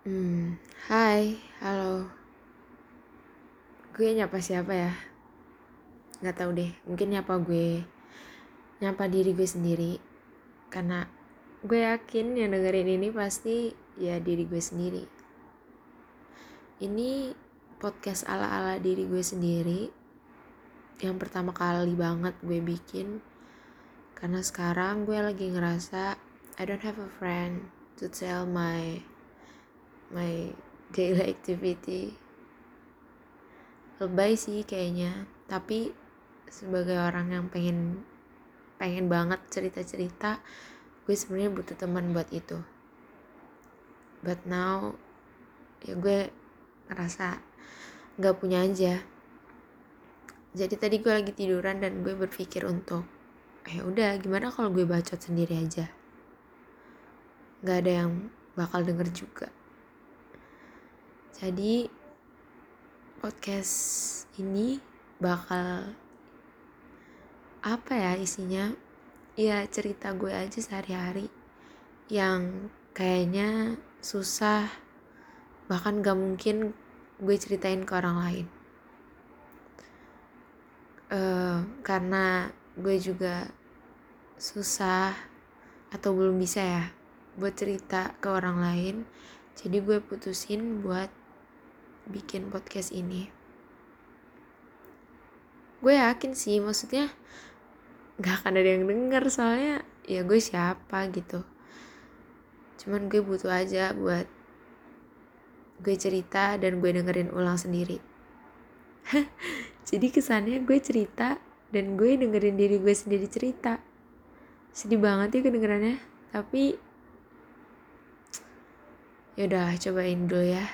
Hmm, hai, halo. Gue nyapa siapa ya? Gak tau deh, mungkin nyapa gue, nyapa diri gue sendiri. Karena gue yakin yang dengerin ini pasti ya diri gue sendiri. Ini podcast ala-ala diri gue sendiri. Yang pertama kali banget gue bikin. Karena sekarang gue lagi ngerasa I don't have a friend to tell my my daily activity. Lebay sih kayaknya. Tapi sebagai orang yang pengen pengen banget cerita-cerita gue sebenarnya butuh teman buat itu. But now ya gue ngerasa nggak punya aja. Jadi tadi gue lagi tiduran dan gue berpikir untuk ya udah gimana kalau gue bacot sendiri aja? Nggak ada yang bakal denger juga jadi podcast ini bakal apa ya isinya? Ya cerita gue aja sehari-hari yang kayaknya susah bahkan gak mungkin gue ceritain ke orang lain. Uh, karena gue juga susah atau belum bisa ya buat cerita ke orang lain jadi gue putusin buat bikin podcast ini. Gue yakin sih maksudnya gak akan ada yang denger soalnya ya gue siapa gitu. Cuman gue butuh aja buat gue cerita dan gue dengerin ulang sendiri. Jadi kesannya gue cerita dan gue dengerin diri gue sendiri cerita. Sedih banget ya kedengerannya tapi yaudah cobain dulu ya